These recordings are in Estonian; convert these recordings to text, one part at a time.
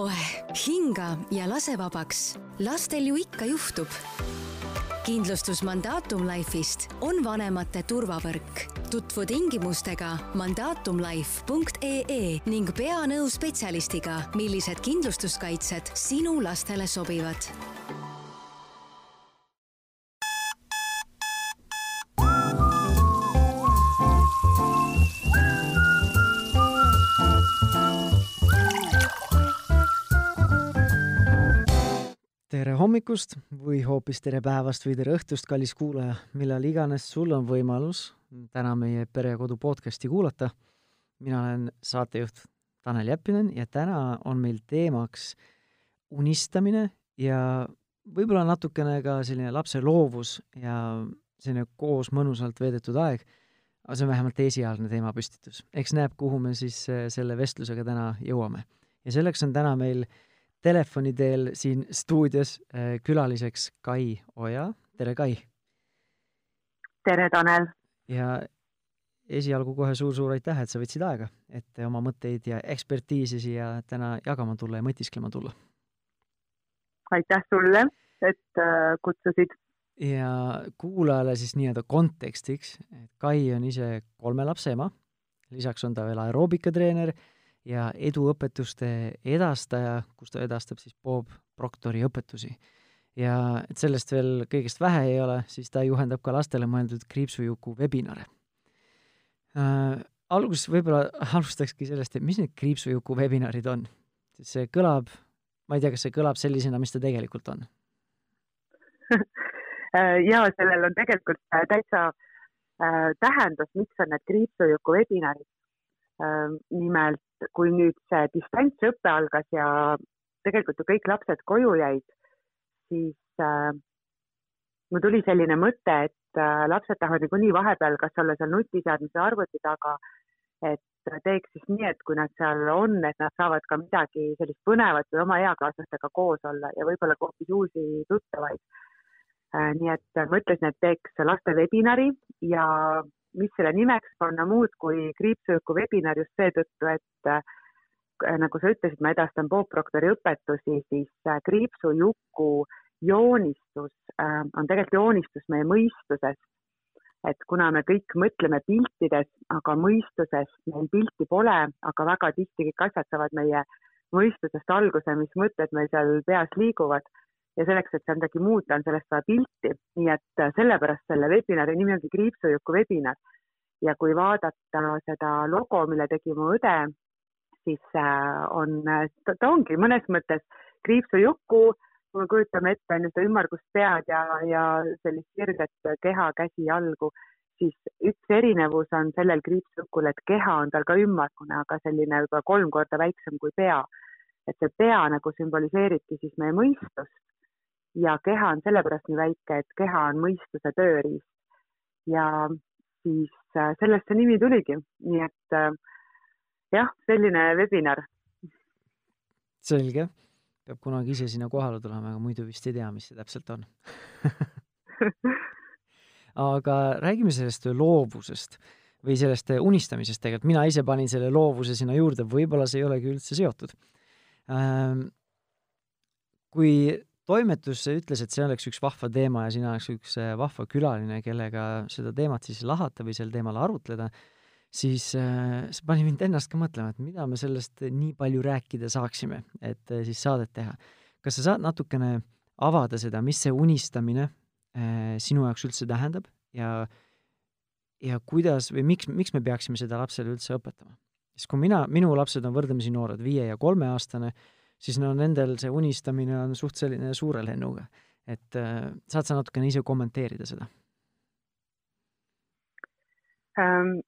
oeh, hinga ja lase vabaks. lastel ju ikka juhtub. kindlustus Mandatum Life'ist on vanemate turvavõrk. tutvu tingimustega mandatumlife.ee ning pea nõu spetsialistiga, millised kindlustuskaitsed sinu lastele sobivad hommikust või hoopis tere päevast või tere õhtust, kallis kuulaja, millal iganes sul on võimalus täna meie Pere ja Kodu podcasti kuulata. mina olen saatejuht Tanel Jeppinen ja täna on meil teemaks unistamine ja võib-olla natukene ka selline lapse loovus ja selline koos mõnusalt veedetud aeg, aga see on vähemalt esialgne teemapüstitus. eks näeb, kuhu me siis eh, selle vestlusega täna jõuame. ja selleks on täna meil äh, telefoni teel siin stuudios äh, külaliseks Kai Oja. tere, Kai! tere, Tanel! ja esialgu kohe suur-suur aitäh, et sa võtsid aega, et oma mõtteid ja ekspertiisi siia täna jagama tulla ja mõtisklema tulla. aitäh sulle, et äh, kutsusid. ja kuulajale siis nii-öelda kontekstiks, et Kai on ise kolme lapse ema, lisaks on ta veel aeroobikatreener ja eduõpetuste edastaja, kus ta edastab siis Bob Proctori õpetusi. ja et sellest veel kõigest vähe ei ole, siis ta juhendab ka lastele mõeldud kriipsujuku webinare äh,. alguses võib-olla alustakski sellest, et mis need kriipsujuku webinarid on? sest see kõlab, ma ei tea, kas see kõlab sellisena, mis ta tegelikult on ja sellel on tegelikult täitsa äh, tähendus, miks on need kriipsujuku webinarid äh,. nimelt kui nüüd see distantsõpe algas ja tegelikult ju kõik lapsed koju jäid, siis äh, mul tuli selline mõte, et äh, lapsed tahavad niikuinii vahepeal kas olla seal nutiseadmes või arvuti taga, et teeks siis nii, et kui nad seal on, et nad saavad ka midagi sellist põnevat või oma eakaaslastega koos olla ja võib-olla hoopis uusi tuttavaid äh,. nii et mõtlesin, et teeks laste webinari ja mis selle nimeks panna muud kui kriipsujuku webinar just seetõttu, et äh, nagu sa ütlesid, ma edastan Bob Proctori õpetusi, siis äh, kriipsujuku joonistus äh, on tegelikult joonistus meie mõistusest. et kuna me kõik mõtleme piltides, aga mõistuses meil pilti pole, aga väga tihti kõik asjad saavad meie mõistusest alguse, mis mõtted meil seal peas liiguvad ja selleks, et seal midagi muuta, on sellest vaja pilti, nii et äh, sellepärast selle webinari nimi ongi kriipsujuku webinar. ja kui vaadata seda logo, mille tegi mu õde, siis äh, on, äh, ta ongi mõnes mõttes kriipsujuku, kui me kujutame ette on ju seda ümmargust pead ja, ja sellist sirget keha, käsi, jalgu, siis üks erinevus on sellel kriipsujukul, et keha on tal ka ümmargune, aga selline juba kolm korda väiksem kui pea. et see pea nagu sümboliseeribki siis meie mõistust ja keha on sellepärast nii väike, et keha on mõistuse tööriist. ja siis äh, sellest see nimi tuligi, nii et äh, jah, selline webinar. selge, peab kunagi ise sinna kohale tulema, aga muidu vist ei tea, mis see täpselt on aga räägime sellest loovusest või sellest unistamisest tegelikult, mina ise panin selle loovuse sinna juurde, võib-olla see ei olegi üldse seotud. Ähm, kui toimetus ütles, et see oleks üks vahva teema ja sina oleks üks äh, vahva külaline, kellega seda teemat siis lahata või sel teemal arutleda, siis äh, see pani mind ennast ka mõtlema, et mida me sellest nii palju rääkida saaksime, et äh, siis saadet teha. kas sa saad natukene avada seda, mis see unistamine sinu jaoks üldse tähendab ja ja kuidas või miks, miks me peaksime seda lapsele üldse õpetama? sest kui mina, minu lapsed on võrdlemisi noored, viie- ja kolmeaastane, siis no nendel see unistamine on suht selline suure lennuga. et äh, saad sa natukene ise kommenteerida seda ähm,?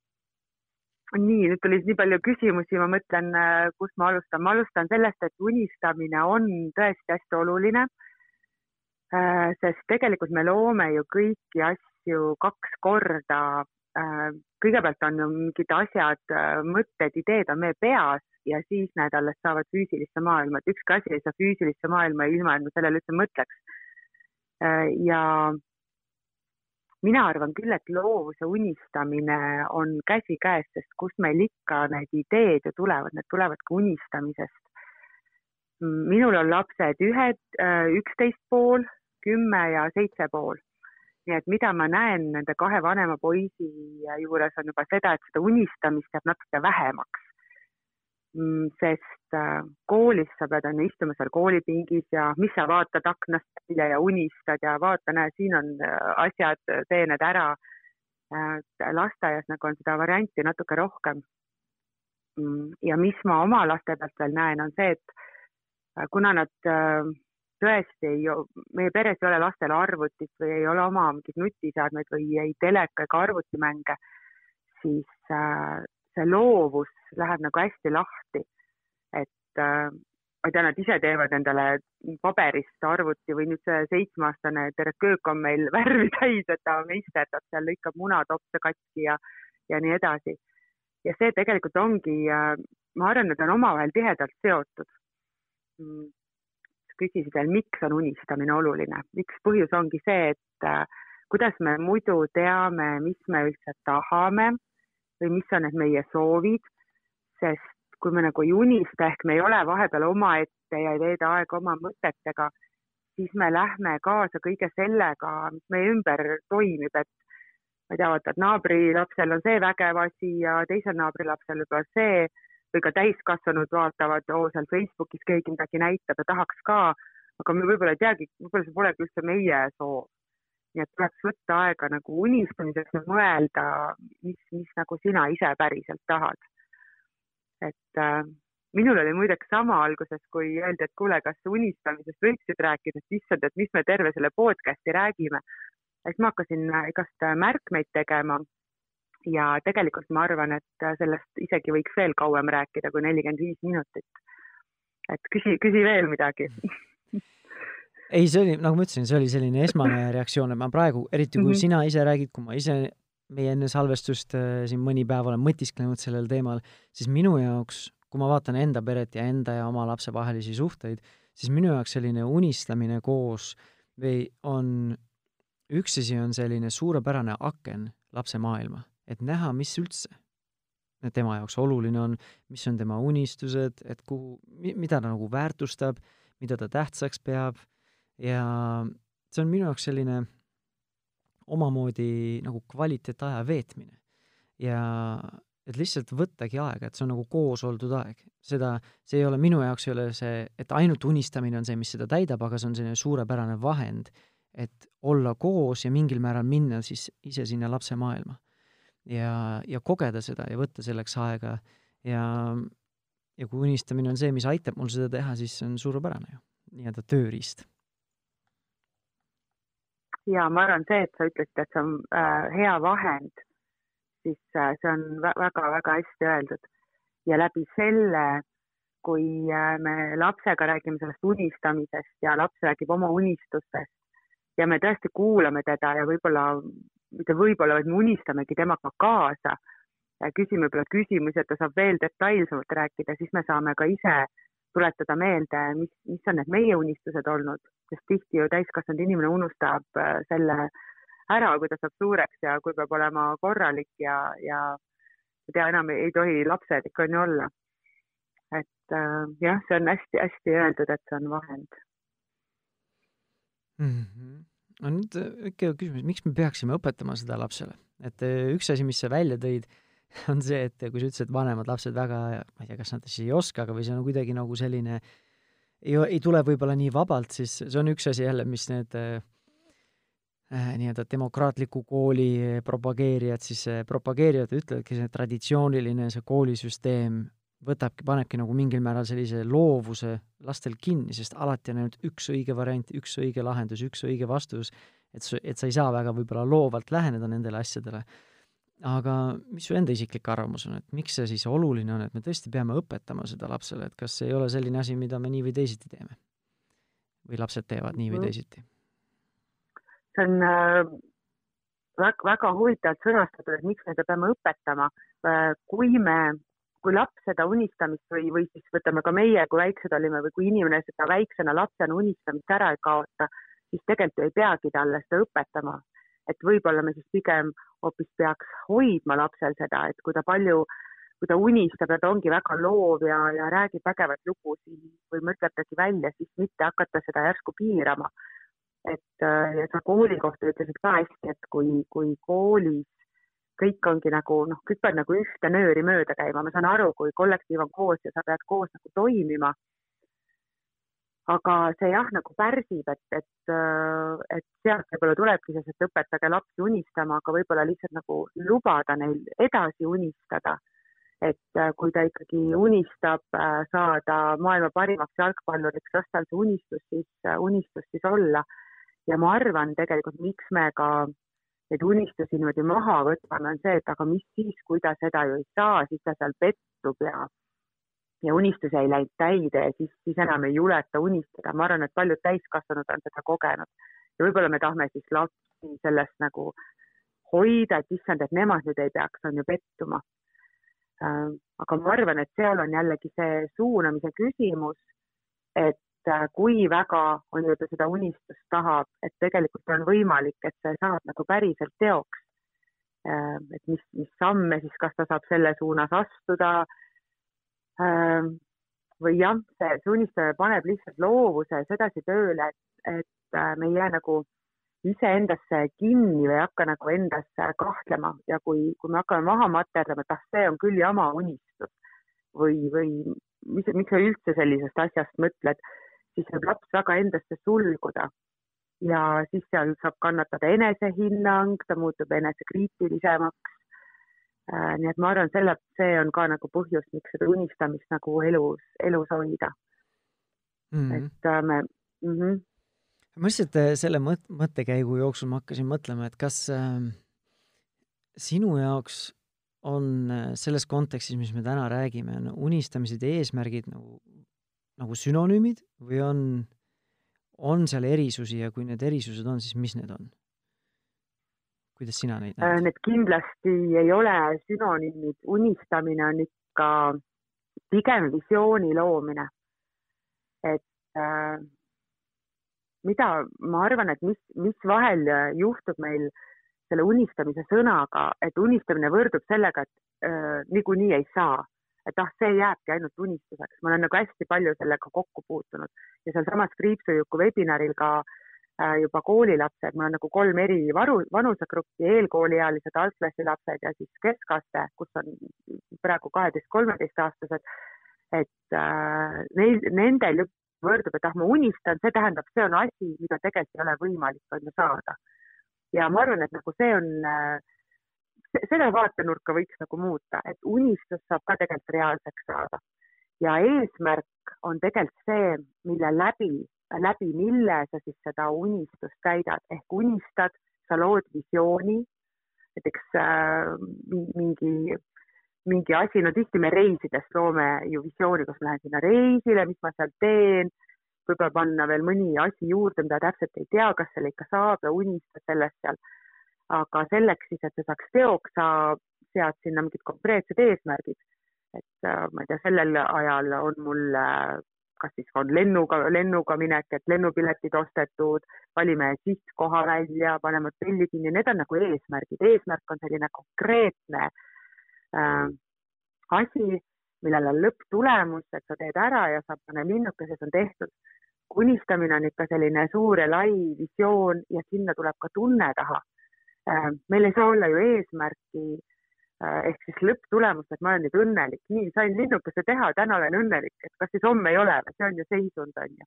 nii, nüüd tuli nii palju küsimusi, ma mõtlen, äh, kust ma alustan. ma alustan sellest, et unistamine on tõesti hästi oluline äh,. sest tegelikult me loome ju kõiki asju kaks korda. Kõigepealt on mingid asjad, äh, mõtted, ideed on meie peas ja siis need alles saavad füüsilisse maailma, et ükski asi ei saa füüsilisse maailma ilma, et me sellele üldse mõtleks. Äh, ja mina arvan küll, et loovuse unistamine on käsikäes, sest kust meil ikka need ideed ju tulevad, need tulevad ka unistamisest. minul on lapsed ühed, äh, üksteist pool, kümme ja seitse pool. Nii et mida ma näen nende kahe vanema poisi juures on juba seda, et seda unistamist jääb natuke vähemaks. Mm, sest äh, koolis sa pead on ju istuma seal koolipingis ja mis sa vaatad aknast välja ja unistad ja vaata, näe, siin on äh, asjad, tee need ära. lasteaias nagu on seda varianti natuke rohkem. Mm, ja mis ma oma laste pealt veel näen, on see, et Äh, kuna nad äh, tõesti ei, meie peres ei ole lastel arvutit või ei ole oma mingeid nutiseadmeid või ei teleka ega arvutimänge, siis äh, see loovus läheb nagu hästi lahti. et ma ei tea, nad ise teevad endale paberist arvuti või nüüd see seitsmeaastane terve köök on meil värvi täis, et ta meisterdab seal, lõikab munatopse katki ja, ja nii edasi. ja see tegelikult ongi, ma arvan, need on omavahel tihedalt seotud Mm, küsisid veel, miks on unistamine oluline, üks põhjus ongi see, et äh, kuidas me muidu teame, mis me üldse tahame või mis on need meie soovid, sest kui me nagu ei unista ehk me ei ole vahepeal omaette ja ei veeda aega oma mõtetega, siis me lähme kaasa kõige sellega, mis meie ümber toimib, et ma ei tea, vaata, et naabrilapsel on see vägev asi ja teisel naabrilapsel võib-olla see või ka täiskasvanud vaatavad, oo seal Facebookis keegi midagi näitab ja tahaks ka, aga me võib-olla ei teagi, võib-olla see polegi üldse meie soov. nii et tuleks võtta aega nagu unistamiseks ja mõelda, mis, mis nagu sina ise päriselt tahad. et äh, minul oli muideks sama alguses, kui öeldi, et kuule, kas unistamisest võiksid rääkida, et issand, et mis me terve selle podcast'i räägime. siis ma hakkasin igast märkmeid tegema ja tegelikult ma arvan, et sellest isegi võiks veel kauem rääkida kui nelikümmend viis minutit. et küsi, küsi veel midagi ei, see oli, nagu ma ütlesin, see oli selline esmane reaktsioon, et ma praegu, eriti kui mm -hmm. sina ise räägid, kui ma ise meie enne salvestust äh, siin mõni päev olen mõtisklenud sellel teemal, siis minu jaoks, kui ma vaatan enda peret ja enda ja oma lapse vahelisi suhteid, siis minu jaoks selline unistamine koos või on, üks asi on selline suurepärane aken lapse maailma et näha, mis üldse tema jaoks oluline on, mis on tema unistused, et kuhu, mida ta nagu väärtustab, mida ta tähtsaks peab ja see on minu jaoks selline omamoodi nagu kvaliteetaja veetmine. ja et lihtsalt võttagi aega, et see on nagu koos oldud aeg. seda, see ei ole, minu jaoks ei ole see, et ainult unistamine on see, mis seda täidab, aga see on selline suurepärane vahend, et olla koos ja mingil määral minna siis ise sinna lapse maailma ja, ja kogeda seda ja võtta selleks aega. Ja, ja kui unistamine on see, mis aitab mul seda teha, siis see on suurepärane ju, nii-öelda tööriist. ja ma arvan, see, et sa ütlesid, et see on äh, hea vahend, siis äh, see on väga-väga hästi öeldud. Ja läbi selle, kui äh, me lapsega räägime sellest unistamisest ja laps räägib oma unistustest ja me tõesti kuulame teda ja võib-olla mitte võib-olla, vaid me unistamegi temaga kaasa. küsime võib-olla küsimusi, et ta saab veel detailsemalt rääkida, siis me saame ka ise tuletada meelde, mis, mis on need meie unistused olnud, sest tihti ju täiskasvanud inimene unustab äh, selle ära, kui ta saab suureks ja kui peab olema korralik ja, ja ei tea, enam ei, tohi lapselik on ju olla. et äh, jah, see on hästi-hästi öeldud, et see on vahend mm. -hmm no nüüd ikka äh, küsimus, miks me peaksime õpetama seda lapsele? et äh, üks asi, mis sa välja tõid, on see, et kui sa ütlesid, et vanemad lapsed väga, ma ei tea, kas nad siis ei oska, aga või see on kuidagi nagu selline, ei, ei tule võib-olla nii vabalt, siis see on üks asi jälle, mis need äh, äh nii-öelda demokraatliku kooli propageerijad siis propageerivad, ütlevadki, see traditsiooniline, see koolisüsteem võtabki, panebki nagu mingil määral sellise loovuse lastel kinni, sest alati on ainult üks õige variant, üks õige lahendus, üks õige vastus, et sa, et sa ei saa väga võib-olla loovalt läheneda nendele asjadele. aga mis su enda isiklik arvamus on, et miks see siis oluline on, et me tõesti peame õpetama seda lapsele, et kas see ei ole selline asi, mida me nii või teisiti teeme? või lapsed teevad nii või mm. teisiti? see on äh, väga, väga huvitavalt sõnastatud, et miks me seda peame õpetama. Äh, kui me kui laps seda unistamist või, või siis võtame ka meie, kui väiksed olime või kui inimene seda väiksena lapsena unistamist ära ei kaota, siis tegelikult ei peagi talle seda õpetama. et võib-olla me siis pigem hoopis peaks hoidma lapsel seda, et kui ta palju kui ta unistab ja ta ongi väga loov ja, ja räägib vägevaid lugusid või mõtletagi välja, siis mitte hakata seda järsku piirama. et äh, ja sa kooli kohta ütlesid ka hästi, et kui, kui koolis kõik ongi nagu noh, kõik peavad nagu ühte nööri mööda käima, ma saan aru, kui kollektiiv on koos ja sa pead koos nagu toimima aga see jah, nagu pärsib, et, et, äh, et sealt võib-olla tulebki see, et õpetage lapsi unistama, aga võib-olla lihtsalt nagu lubada neil edasi unistada. et äh, kui ta ikkagi unistab äh, saada maailma parimaks jalgpalluriks, las tal see unistus siis, unistus siis olla. ja ma arvan tegelikult, miks me ka neid unistusi niimoodi maha võtame, on see, et aga mis siis, kui ta seda ju ei saa, siis ta seal pettub ja ja unistus ei läinud täide ja siis, siis enam ei juleta unistada. ma arvan, et paljud täiskasvanud on seda kogenud ja võib-olla me tahame siis lapsi sellest nagu hoida, et issand, et nemad nüüd ei peaks, on ju pettuma. Äh, aga ma arvan, et seal on jällegi see suunamise küsimus, et äh, kui väga ta seda unistust tahab, et tegelikult on võimalik, et see saab nagu päriselt teoks. Äh, et mis, mis samme siis, kas ta saab selle suunas astuda? Ehm, või jah, see, see unistamine paneb lihtsalt loovuse sedasi tööle, et, et äh, me ei jää nagu iseendasse kinni või ei hakka nagu endas kahtlema. Ja kui, kui me hakkame maha materdama, et ah, see on küll jama unistus või, või mis, miks sa üldse sellisest asjast mõtled, siis võib laps väga endasse sulguda. ja siis seal saab kannatada enesehinnang, ta muutub enesekriitilisemaks Äh, nii et ma arvan, selle, see on ka nagu põhjus, miks seda unistamist nagu elus, elus hoida mm. -hmm. et äh, me mm. -hmm. ma lihtsalt äh, selle mõt-, mõttekäigu jooksul ma hakkasin mõtlema, et kas äh, sinu jaoks on selles kontekstis, mis me täna räägime, on unistamised ja eesmärgid nagu, nagu sünonüümid või on, on seal erisusi ja kui need erisused on, siis mis need on? kuidas sina neid näed? Äh, need kindlasti ei ole sünonüümid, unistamine on ikka pigem visiooni loomine. et äh, mida ma arvan, et mis, mis vahel juhtub meil selle unistamise sõnaga, et unistamine võrdub sellega, et äh, niikuinii ei saa, et ah, see jääbki ainult unistuseks. ma olen nagu hästi palju sellega kokku puutunud ja sealsamas kriipsujuku webinaril ka äh, juba koolilapsed, mul on nagu kolm eri varu, vanusegruppi, eelkooliealised, algklassi lapsed ja siis keskaste, kus on praegu kaheteist-kolmeteistaastased. et äh, neil, nendel võrdub, et ah, ma unistan, see tähendab, see on asi, mida tegelikult ei ole võimalik on ju saada. ja ma arvan, et nagu see on äh,, seda vaatenurka võiks nagu muuta, et unistus saab ka tegelikult reaalseks saada. ja eesmärk on tegelikult see, mille läbi läbi mille sa siis seda unistust täidad ehk unistad, sa lood visiooni, näiteks äh, mingi, mingi asi, no tihti me reisidest loome ju visiooni, kas ma lähen sinna reisile, mis ma seal teen, võib-olla panna veel mõni asi juurde, mida täpselt ei tea, kas selle ikka saab ja unistad sellest seal. Aga selleks siis, et see saaks teoks, sa sead sinna mingid konkreetsed eesmärgid. et äh, ma ei tea, sellel ajal on mul äh, kas siis on lennuga, lennuga minek, et lennupiletid ostetud, valime sihtkoha välja, paneme hotelli kinni, need on nagu eesmärgid. eesmärk on selline konkreetne äh, asi, millel on lõpptulemus, et sa teed ära ja sa paned linnukese, see on tehtud. unistamine on ikka selline suur ja lai visioon ja sinna tuleb ka tunne taha. Meil ei saa olla ju eesmärki Äh, ehk siis lõpptulemus, et ma olen nüüd õnnelik, nii sain linnukese teha, täna olen õnnelik, et kas siis homme ei ole, see on ju seisund, on ju.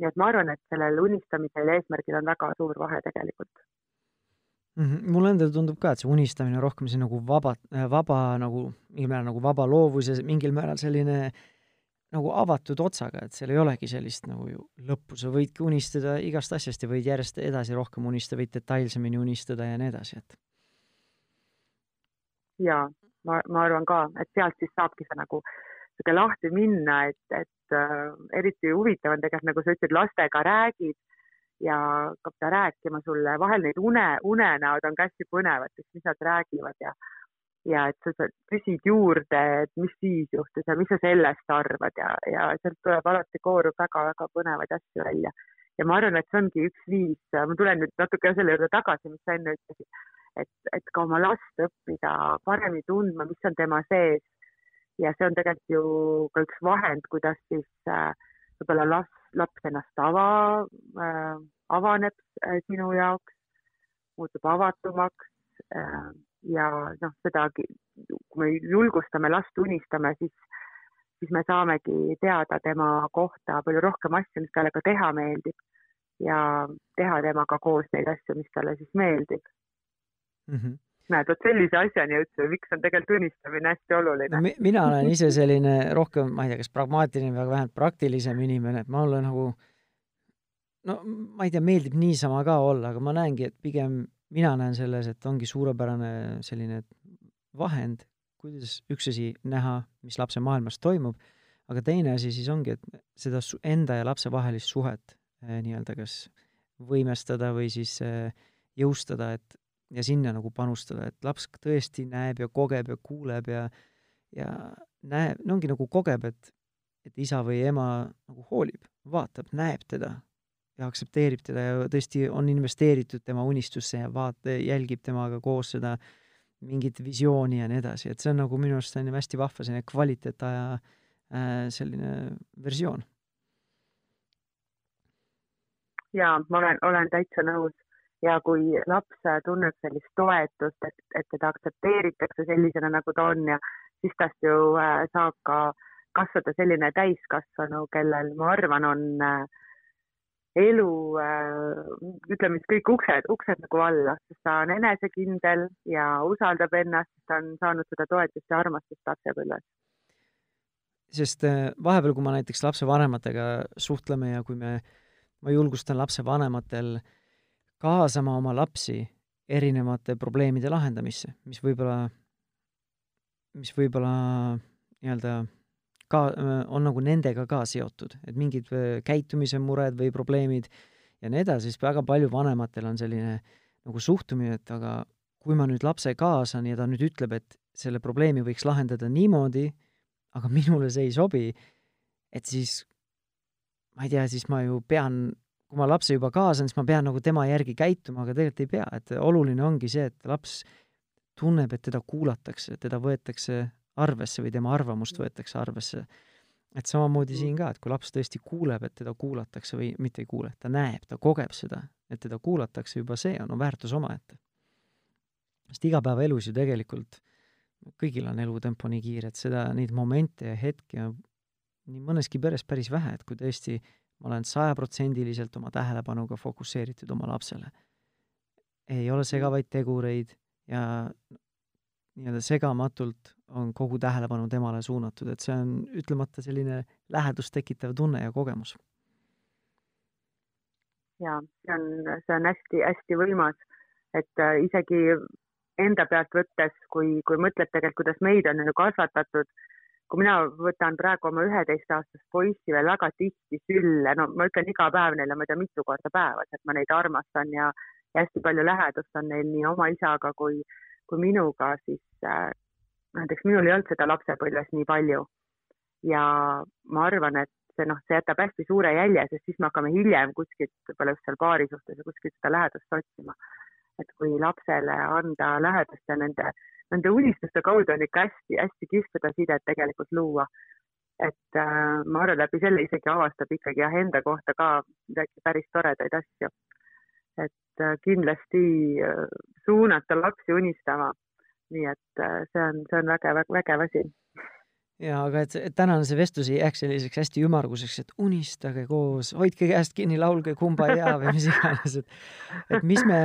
nii et ma arvan, et sellel unistamisel ja eesmärgil on väga suur vahe tegelikult. -hmm. mulle endale tundub ka, et see unistamine on rohkem see nagu vaba, vaba nagu, mingil määral nagu vaba loovus ja mingil määral selline nagu avatud otsaga, et seal ei olegi sellist nagu ju lõppu, sa võidki unistada igast asjast ja võid järjest edasi rohkem unistada, võid detailsemini unistada ja nii edasi, et. Ja ma, ma arvan ka, et sealt siis saabki see nagu sihuke lahti minna, et, et äh, eriti huvitav on tegelikult, nagu sa ütlesid, lastega räägid ja hakkab ta rääkima sulle, vahel neid une, unenäod on ka hästi põnevad, et mis nad räägivad ja ja et sa, sa küsid juurde, et mis siis juhtus ja mis sa sellest arvad ja, ja sealt tuleb alati koorub väga-väga põnevaid asju välja. ja ma arvan, et see ongi üks viis, ma tulen nüüd natuke selle juurde tagasi, mis sa enne ütlesid et, et ka oma last õppida paremini tundma, mis on tema sees, ja see on tegelikult ju ka üks vahend, kuidas siis äh, võib-olla laps, laps ennast ava äh,, avaneb äh, sinu jaoks, muutub avatumaks äh, ja noh, seda, kui me julgustame last unistama, siis, siis me saamegi teada tema kohta palju rohkem asju, mis talle ka teha meeldib ja teha temaga koos neid asju, mis talle siis meeldib mm. -hmm näed, vot sellise asjani jõudsime, miks on tegelikult unistamine hästi oluline no,. mina olen ise selline rohkem, ma ei tea, kas pragmaatiline või vähemalt praktilisem inimene, et ma olen nagu no ma ei tea, meeldib niisama ka olla, aga ma näengi, et pigem mina näen selles, et ongi suurepärane selline vahend, kuidas üks asi näha, mis lapse maailmas toimub, aga teine asi siis ongi, et seda enda ja lapse vahelist suhet eh, nii-öelda kas võimestada või siis eh, jõustada, et ja sinna nagu panustada, et laps tõesti näeb ja kogeb ja kuuleb ja ja näeb, no ongi nagu kogeb, et et isa või ema nagu hoolib, vaatab, näeb teda ja aktsepteerib teda ja tõesti on investeeritud tema unistusse ja vaat-, jälgib temaga koos seda mingit visiooni ja nii edasi, et see on nagu minu arust on hästi vahva selline kvaliteetaja äh, selline versioon. jaa, ma olen, olen täitsa nõus ja kui laps tunneb sellist toetust, et, et teda aktsepteeritakse sellisena, nagu ta on ja siis tast ju äh, saab ka kasvada selline täiskasvanu, kellel ma arvan, on äh, elu, äh, ütleme siis kõik uksed, uksed nagu alla, sest ta on enesekindel ja usaldab ennast, ta on saanud seda toetust ja armastust lapsepõlves. sest vahepeal, kui ma näiteks lapsevanematega suhtleme ja kui me, ma julgustan lapsevanematel äh, kaasama oma lapsi erinevate probleemide lahendamisse, mis võib-olla, mis võib-olla nii-öelda ka, on nagu nendega ka seotud, et mingid käitumise mured või probleemid ja nii edasi, siis väga palju vanematel on selline nagu suhtumine, et aga kui ma nüüd lapse kaasan ja ta nüüd ütleb, et selle probleemi võiks lahendada niimoodi, aga minule see ei sobi, et siis ma ei tea, siis ma ju pean kui ma lapse juba kaasan, siis ma pean nagu tema järgi käituma, aga tegelikult ei pea, et oluline ongi see, et laps tunneb, et teda kuulatakse, teda võetakse arvesse või tema arvamust võetakse arvesse. et samamoodi siin ka, et kui laps tõesti kuuleb, et teda kuulatakse või mitte ei kuule, ta näeb, ta kogeb seda, et teda kuulatakse, juba see on, on väärtus omaette. sest igapäevaelus ju tegelikult kõigil on elutempo nii kiire, et seda, neid momente ja hetki on nii mõneski peres päris vähe, et kui tõesti ma olen sajaprotsendiliselt oma tähelepanuga fokusseeritud oma lapsele. ei ole segavaid tegureid ja nii-öelda segamatult on kogu tähelepanu temale suunatud, et see on ütlemata selline lähedust tekitav tunne ja kogemus. ja see on, see on hästi-hästi võimas, et äh, isegi enda pealt võttes, kui, kui mõtled tegelikult, kuidas meid on ju kasvatatud kui mina võtan praegu oma üheteistaastast poissi veel väga tihti sülle, no ma ütlen iga päev neile, ma ei tea, mitu korda päevas, et ma neid armastan ja, ja hästi palju lähedust on neil nii oma isaga kui, kui minuga, siis äh, näiteks minul ei olnud seda lapsepõlves nii palju. ja ma arvan, et see noh, see jätab hästi suure jälje, sest siis me hakkame hiljem kuskilt, võib-olla just seal paari suhtes ja kuskilt seda lähedust otsima. et kui lapsele anda lähedust ja nende nende unistuste kaudu on ikka hästi-hästi kihvt seda sidet tegelikult luua. et äh, ma arvan, läbi selle isegi avastab ikkagi jah, enda kohta ka midagi päris toredaid asju. et äh, kindlasti äh, suunata lapsi unistama. Nii et äh, see on, see on vägev, vägev asi. Jaa, aga et, et tänane see vestlus ei jääks selliseks hästi ümmarguseks, et unistage koos, hoidke käest kinni, laulge Kumbaya või mis iganes, et et mis me,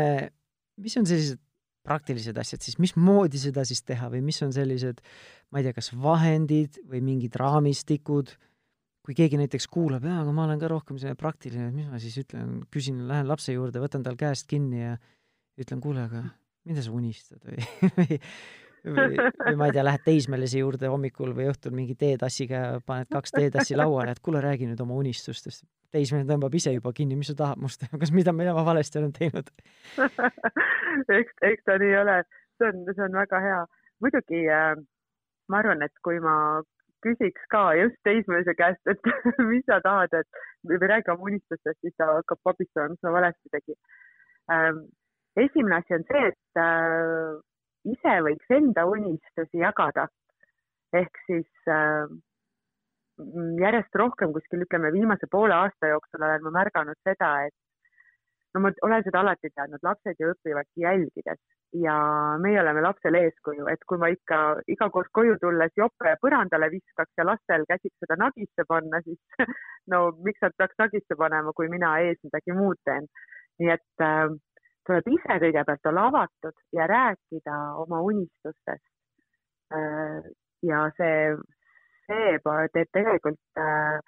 mis on sellised praktilised asjad, siis mismoodi seda siis teha või mis on sellised, ma ei tea, kas vahendid või mingid raamistikud, kui keegi näiteks kuulab, jaa, aga ma olen ka rohkem selline praktiline, et mis ma siis ütlen, küsin, lähen lapse juurde, võtan tal käest kinni ja ütlen, kuule, aga mida sa unistad või või, või, või ma ei tea, lähed teismelise juurde hommikul või õhtul mingi teetassiga paned kaks teetassi lauale, et kuule, räägi nüüd oma unistustest. teismeline tõmbab ise juba kinni, mis sa tahad must, kas mida, mida ma valesti olen teinud eks, eks ta nii ole, see on, see on väga hea. muidugi äh, ma arvan, et kui ma küsiks ka just teismelise käest, et mis sa tahad, et või räägi oma unistustest, siis ta hakkab pabistama, mis ma valesti tegin ähm,. Esimene asi on see, et äh, ise võiks enda unistusi jagada. ehk siis äh, järjest rohkem kuskil ütleme viimase poole aasta jooksul olen ma märganud seda, et no ma olen seda alati teadnud, lapsed ju õpivadki jälgides ja meie oleme lapsele eeskuju, et kui ma ikka iga kord koju tulles jope põrandale viskaks ja lastel käsiks seda nagisse panna, siis no miks nad peaks nagisse panema, kui mina ees midagi muud teen. nii et äh, tuleb ise kõigepealt olla avatud ja rääkida oma unistustest äh,. ja see, see teeb tegelikult äh,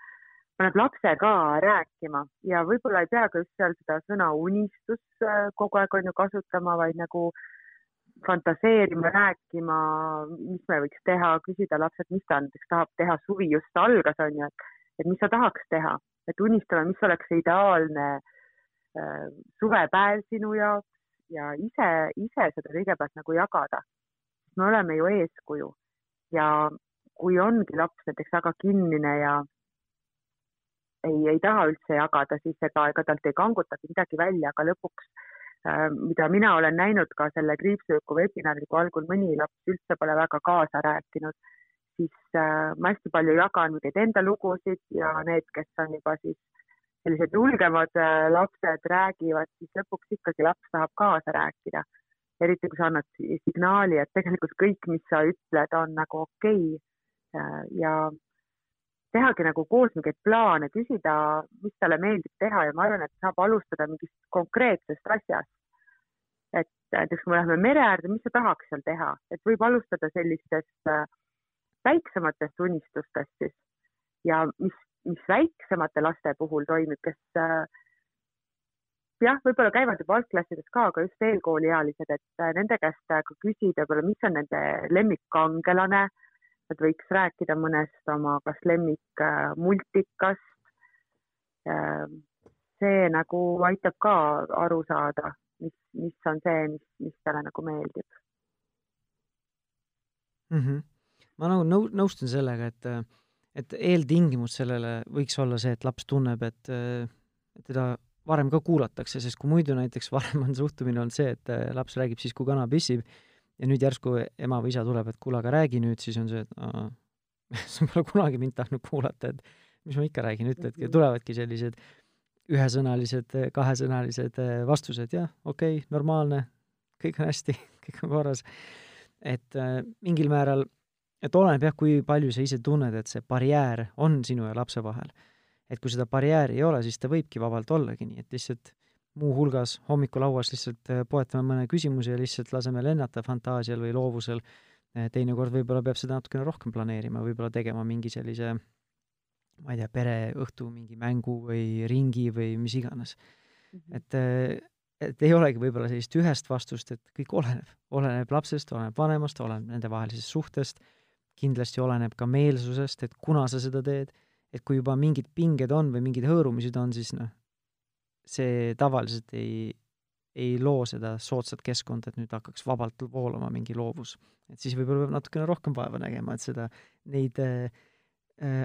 paneb lapse ka rääkima ja võib-olla ei pea ka just seal seda sõna unistus äh, kogu aeg on ju kasutama, vaid nagu fantaseerima, rääkima, mis me võiks teha, küsida lapselt, mis ta näiteks tahab teha, suvi just algas, on ju, et, mis sa tahaks teha, et unistame, mis oleks ideaalne äh, suvepäev sinu jaoks ja ise, ise seda kõigepealt nagu jagada. me oleme ju eeskuju ja kui ongi laps näiteks väga kinnine ja ei, ei taha üldse jagada, siis ega, ega talt ei kangutagi midagi välja, aga lõpuks äh, mida mina olen näinud ka selle kriipsujuku webinaril, kui algul mõni laps üldse pole väga kaasa rääkinud, siis äh, ma hästi palju jagan mingeid enda lugusid ja need, kes on juba siis sellised julgemad äh, lapsed räägivad, siis lõpuks ikkagi laps tahab kaasa rääkida. eriti kui sa annad signaali, et tegelikult kõik, mis sa ütled, on nagu okei okay. Äh, ja tehagi nagu koos mingeid plaane, küsida, mis talle meeldib teha ja ma arvan, et saab alustada mingist konkreetsest asjast. et näiteks kui me läheme mere äärde, mis sa tahaks seal teha, et võib alustada sellistest äh, väiksematest unistustest siis ja mis, mis väiksemate laste puhul toimib, kes äh, jah, võib-olla käivad juba algklassides ka, aga just eelkooliealised, et äh, nende käest ka küsida võib-olla, mis on nende lemmikkangelane et võiks rääkida mõnest oma kas lemmikmultikast. Ähm, see nagu aitab ka aru saada, mis, mis on see, mis, mis talle nagu meeldib mm. -hmm. ma nagu nõu-, nõustun sellega, et, et eeltingimus sellele võiks olla see, et laps tunneb, et, et teda varem ka kuulatakse, sest kui muidu näiteks varem on suhtumine olnud see, et laps räägib siis, kui kana pissib, ja nüüd järsku ema või isa tuleb, et kuule, aga räägi nüüd, siis on see, et aa, sa pole kunagi mind tahtnud kuulata, et mis ma ikka räägin, ütledki mhm. tulevadki sellised ühesõnalised, kahesõnalised eh, vastused, jah, okei okay,, normaalne, kõik on hästi, kõik on korras. et äh, mingil määral, et oleneb jah, kui palju sa ise tunned, et see barjäär on sinu ja lapse vahel. et kui seda barjääri ei ole, siis ta võibki vabalt ollagi nii, et lihtsalt muuhulgas hommikulauas lihtsalt äh, poetame mõne küsimuse ja lihtsalt laseme lennata fantaasial või loovusel, äh, teinekord võib-olla peab seda natukene rohkem planeerima, võib-olla tegema mingi sellise ma ei tea, pereõhtu mingi mängu või ringi või mis iganes mm. -hmm. et, äh, et ei olegi võib-olla sellist ühest vastust, et kõik oleneb, oleneb lapsest, oleneb vanemast, oleneb nendevahelisest suhtest, kindlasti oleneb ka meelsusest, et kuna sa seda teed, et kui juba mingid pinged on või mingid hõõrumised on, siis noh, see tavaliselt ei, ei loo seda soodsat keskkonda, et nüüd hakkaks vabalt voolama mingi loovus. et siis võib-olla peab natukene rohkem vaeva nägema, et seda, neid äh,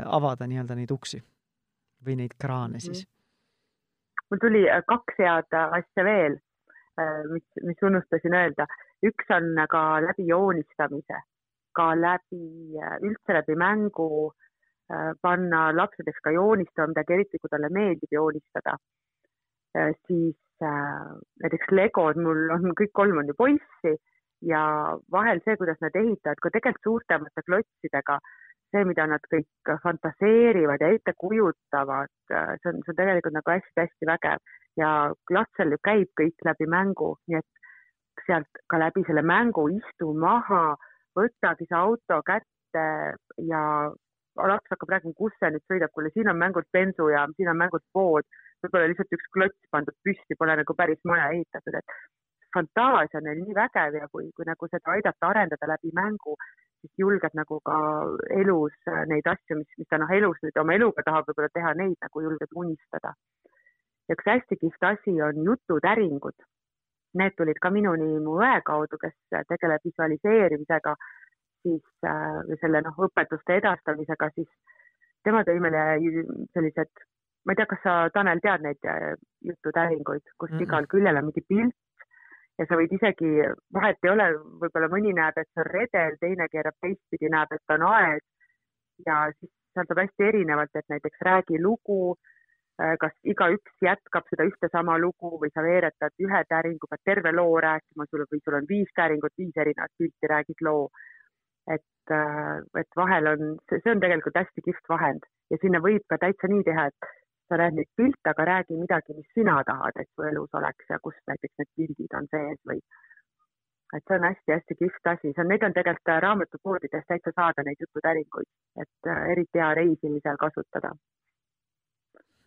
avada nii-öelda neid uksi või neid kraane siis mm. mul tuli äh, kaks head asja veel, äh, mis, mis unustasin öelda. üks on ka läbi joonistamise, ka läbi, äh, üldse läbi mängu panna lapsedeks ka joonistama midagi, eriti kui talle meeldib joonistada. Äh, siis äh, näiteks Legod, mul on kõik kolm on ju poissi ja vahel see, kuidas nad ehitavad ka tegelikult suurtemate klotsidega, see, mida nad kõik fantaseerivad ja ette kujutavad, äh, see on, see on tegelikult nagu hästi-hästi vägev. Ja lapsel ju käib kõik läbi mängu, nii et sealt ka läbi selle mängu istu maha, võtagi see auto kätte ja laps hakkab rääkima, kus see nüüd sõidab, kuule, siin on mängult bensujaam, siin on mängult pood võib-olla lihtsalt üks klots pandud püsti, pole nagu päris maja ehitatud, et fantaasia on neil nii vägev ja kui, kui nagu seda aidata arendada läbi mängu, siis julgeb nagu ka elus neid asju, mis, mis ta noh, elus nüüd oma eluga tahab võib-olla teha, neid nagu julgeb unistada. üks hästi kihvt asi on jututäringud. Need tulid ka minuni mu õe kaudu, kes tegeleb visualiseerimisega, siis äh, selle noh, õpetuste edastamisega, siis tema tõi meile sellised ma ei tea, kas sa, Tanel, tead neid äh, jututäringuid, kus mm -hmm. igal küljel on mingi pilt ja sa võid isegi, vahet ei ole, võib-olla mõni näeb, et see on redel, teine keerab teistpidi, näeb, et on aed ja siis seal saab hästi erinevalt, et näiteks räägi lugu, kas igaüks jätkab seda ühte sama lugu või sa veeretad ühe täringu, pead terve loo rääkima, sul või sul on viis täringut, viis erinevat pilti, räägid loo. et, äh, et vahel on, see on tegelikult hästi kihvt vahend ja sinna võib ka täitsa nii teha, et sa näed neid pilte, aga räägi midagi, mis sina tahad, et su elus oleks ja kus näiteks need pildid on sees või. Et see on hästi-hästi kihvt asi, see on, neid on tegelikult raamatupoodides täitsa saada, neid jututäringuid, et äh, eriti hea reisimisel kasutada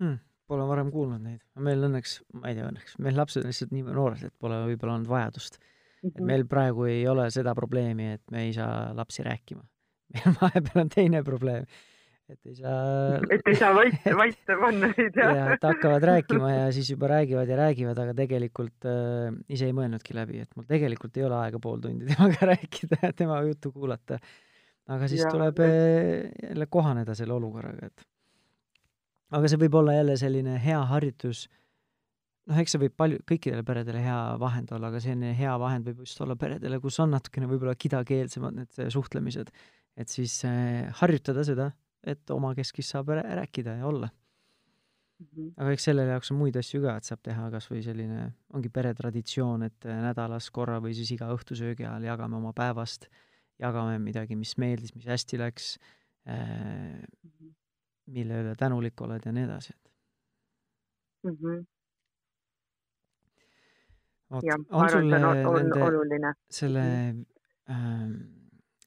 hmm,. Pole varem kuulnud neid, meil õnneks, ma ei tea, õnneks, meil lapsed on lihtsalt nii noored, et pole võib-olla olnud vajadust mm. -hmm. et mhm. meil praegu ei ole seda probleemi, et me ei saa lapsi rääkima. meil vahepeal on teine probleem et ei saa. et ei saa vait, vaita panna neid jah? ja, et hakkavad rääkima ja siis juba räägivad ja räägivad, aga tegelikult äh, ise ei mõelnudki läbi, et mul tegelikult ei ole aega pool tundi temaga rääkida ja tema juttu kuulata. aga siis ja, tuleb äh, jälle kohaneda selle olukorraga, et aga see võib olla jälle selline hea harjutus noh, eks see võib palju, kõikidele peredele hea vahend olla, aga selline hea vahend võib just olla peredele, kus on natukene võib-olla kidakeelsemad need suhtlemised, et siis äh, harjutada seda et omakeskis saab rääkida ja olla mm. -hmm. aga eks selle jaoks on muid asju ka, et saab teha kas või selline, ongi peretraditsioon, et nädalas korra või siis iga õhtusöögi ajal jagame oma päevast, jagame midagi, mis meeldis, mis hästi läks äh,, mille üle tänulik oled ja nii edasi, et mm. -hmm. Oot, on sul nende, selle äh,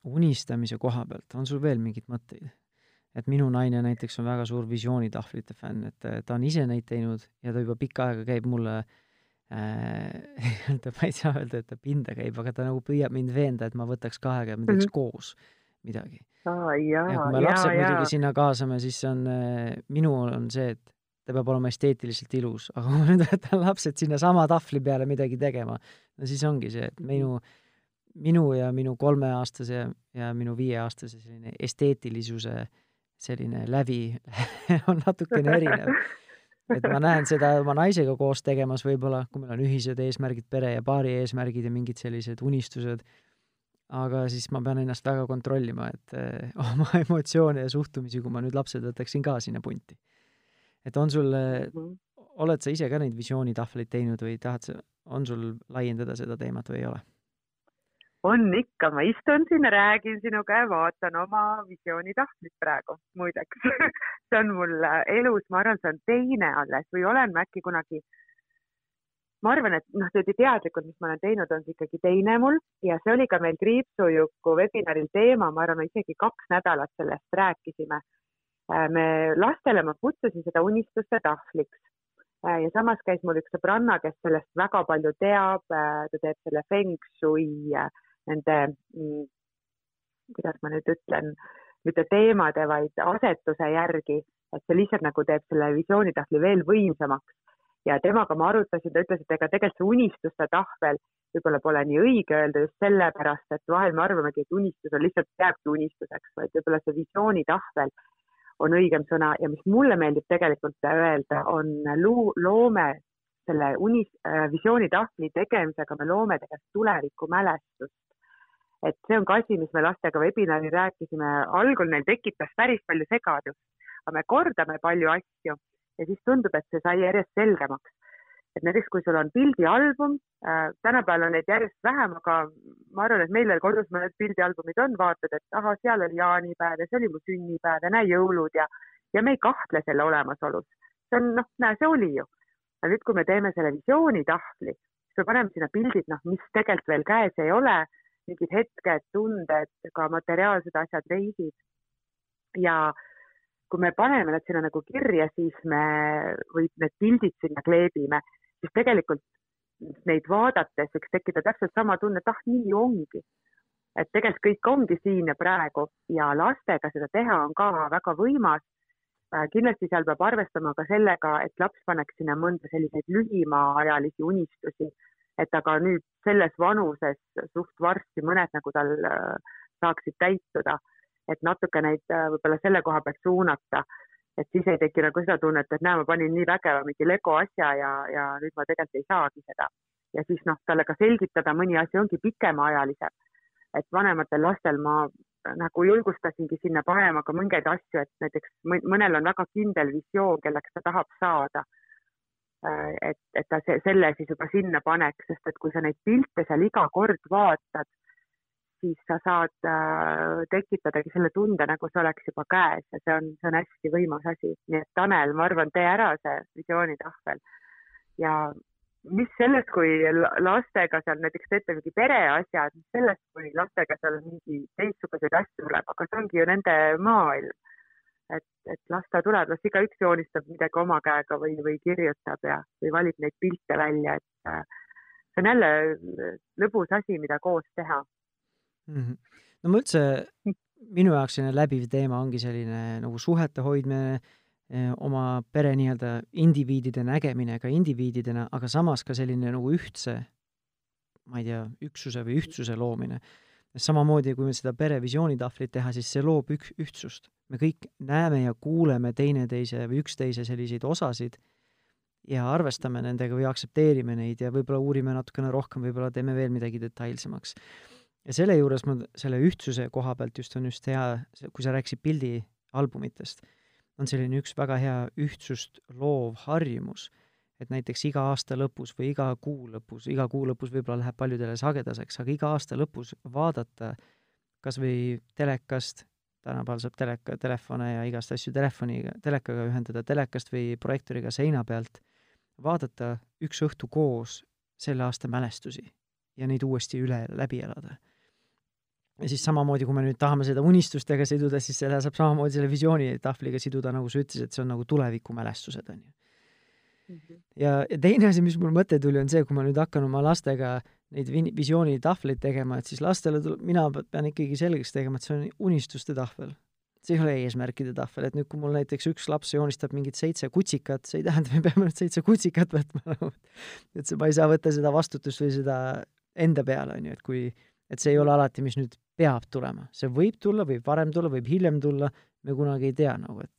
unistamise koha pealt, on sul veel mingeid mõtteid? et minu naine näiteks on väga suur visioonitahvlite fänn, et ta on ise neid teinud ja ta juba pikka aega käib mulle äh, ta, ma ei saa öelda, et ta pinda käib, aga ta nagu püüab mind veenda, et ma võtaks ka aega ja me teeks mm -hmm. koos midagi. ja kui me lapsed jaa, muidugi sinna kaasame, siis see on äh,, minul on see, et ta peab olema esteetiliselt ilus, aga kui ma nüüd võtan lapsed sinnasama tahvli peale midagi tegema, no siis ongi see, et minu minu ja minu kolmeaastase ja, ja minu viieaastase selline esteetilisuse selline lävi on natukene erinev. et ma näen seda oma naisega koos tegemas võib-olla, kui meil on ühised eesmärgid, pere ja paari eesmärgid ja mingid sellised unistused, aga siis ma pean ennast väga kontrollima, et eh, oma emotsioone ja suhtumisi, kui ma nüüd lapsed võtaksin ka sinna punti. et on sul mm, -hmm. oled sa ise ka neid visioonitahvleid teinud või tahad sa, on sul laiendada seda teemat või ei ole? on ikka, ma istun siin, räägin sinuga ja vaatan oma visioonitahvlit praegu, muideks see on mul äh, elus, ma arvan, see on teine alles või olen ma äkki kunagi, ma arvan, et noh, teadlikult, mis ma olen teinud, on see ikkagi teine mul ja see oli ka meil Kriipsujuku webinaril teema, ma arvan, isegi kaks nädalat sellest rääkisime. Äh, me lastele ma kutsusin seda unistuste tahvliks äh, ja samas käis mul üks sõbranna, kes sellest väga palju teab, ta teeb selle feng shui nende, mm, kuidas ma nüüd ütlen, mitte teemade, vaid asetuse järgi, et see lihtsalt nagu teeb selle visioonitahvli veel võimsamaks. Ja temaga ma arutasin, ta ütles, et ega tegelikult see unistuste tahvel võib-olla pole nii õige öelda just sellepärast, et vahel me arvamegi, et unistus on lihtsalt, jääbki unistuseks, vaid võib-olla see visioonitahvel on õigem sõna. Ja mis mulle meeldib tegelikult öelda, on luu-, loome selle unis- äh,, visioonitahvli tegemisega me loome tegelikult tulevikumälestust et see on ka asi, mis me lastega webinaril rääkisime, algul neil tekitas päris palju segadust, aga me kordame palju asju ja siis tundub, et see sai järjest selgemaks. et näiteks, kui sul on pildialbum äh,, tänapäeval on neid järjest vähem, aga ma arvan, et meil veel kodus mõned pildialbumid on, vaatad, et ahah, seal oli jaanipäev ja see oli mu sünnipäev ja näe jõulud ja, ja me ei kahtle selle olemasolus. see on noh, näe, see oli ju. aga nüüd, kui me teeme selle visioonitahvli, siis me paneme sinna pildid, noh, mis tegelikult veel käes ei ole mingid hetked, tunded, ka materiaalsed asjad, reisid. ja kui me paneme need sinna nagu kirja, siis me või need pildid sinna kleebime, siis tegelikult neid vaadates võiks tekkida täpselt sama tunne, et ah, nii ongi. et tegelikult kõik ongi siin ja praegu ja lastega seda teha on ka väga võimas. Äh, kindlasti seal peab arvestama ka sellega, et laps paneks sinna mõnda selliseid lühimaajalisi unistusi et aga nüüd selles vanuses suht varsti mõned nagu tal äh, saaksid täituda, et natuke neid äh, võib-olla selle koha pealt suunata, et siis ei teki nagu seda tunnet, et näe, ma panin nii vägeva mingi Lego asja ja, ja nüüd ma tegelikult ei saagi seda. ja siis noh, talle ka selgitada, mõni asi ongi pikemaajalisem. et vanematel lastel ma nagu julgustasingi sinna panema ka mingeid asju, et näiteks mõnel on väga kindel visioon, kelleks ta tahab saada. Äh, et, et ta selle siis juba sinna paneks, sest et kui sa neid pilte seal iga kord vaatad, siis sa saad äh, tekitadagi selle tunde, nagu see oleks juba käes ja see on, see on hästi võimas asi. nii et Tanel, ma arvan, tee ära see visioonitahvel ja mis sellest, kui lastega seal näiteks teete mingi pereasjad, sellest, kui lastega seal mingi teistsuguseid asju tuleb, aga see ongi ju nende maailm. et, et las ta tuleb, las igaüks joonistab midagi oma käega või, või kirjutab ja, või valib neid pilte välja, et äh, see on jälle lõbus asi, mida koos teha mm. -hmm. no ma üldse, minu jaoks selline läbiv teema ongi selline nagu suhete hoidmine, eh, oma pere nii-öelda indiviidide nägemine ka indiviididena, aga samas ka selline nagu ühtse, ma ei tea, üksuse või ühtsuse loomine. samamoodi, kui me seda perevisioonitahvlit teha, siis see loob ük-, ühtsust. me kõik näeme ja kuuleme teineteise või üksteise selliseid osasid ja arvestame nendega või aktsepteerime neid ja võib-olla uurime natukene rohkem, võib-olla teeme veel midagi detailsemaks ja selle juures ma selle ühtsuse koha pealt just on just hea, kui sa rääkisid pildialbumitest, on selline üks väga hea ühtsust loov harjumus, et näiteks iga aasta lõpus või iga kuu lõpus, iga kuu lõpus võib-olla läheb paljudele sagedaseks, aga iga aasta lõpus vaadata kas või telekast, tänapäeval saab teleka, telefone ja igast asju telefoniga, telekaga ühendada, telekast või projektooriga seina pealt, vaadata üks õhtu koos selle aasta mälestusi ja neid uuesti üle läbi elada ja siis samamoodi, kui me nüüd tahame seda unistustega siduda, siis selle saab samamoodi selle visioonitahvliga siduda, nagu sa ütlesid, et see on nagu tulevikumälestused, on ju. Mhm. ja, ja teine asi, mis mul mõte tuli, on see, kui ma nüüd hakkan oma lastega neid visioonitahvleid tegema, et siis lastele tuleb, mina pean ikkagi selgeks tegema, et see on unistuste tahvel. see ei ole eesmärkide tahvel, et nüüd, kui mul näiteks üks laps joonistab mingit seitse kutsikat, see ei tähenda, me peame nüüd seitse kutsikat võtma nagu, et see, ma ei saa võtta seda vastutust või seda enda peale, on ju, et kui et see ei ole alati, mis nüüd peab tulema, see võib tulla, võib varem tulla, võib hiljem tulla, me kunagi ei tea nagu, et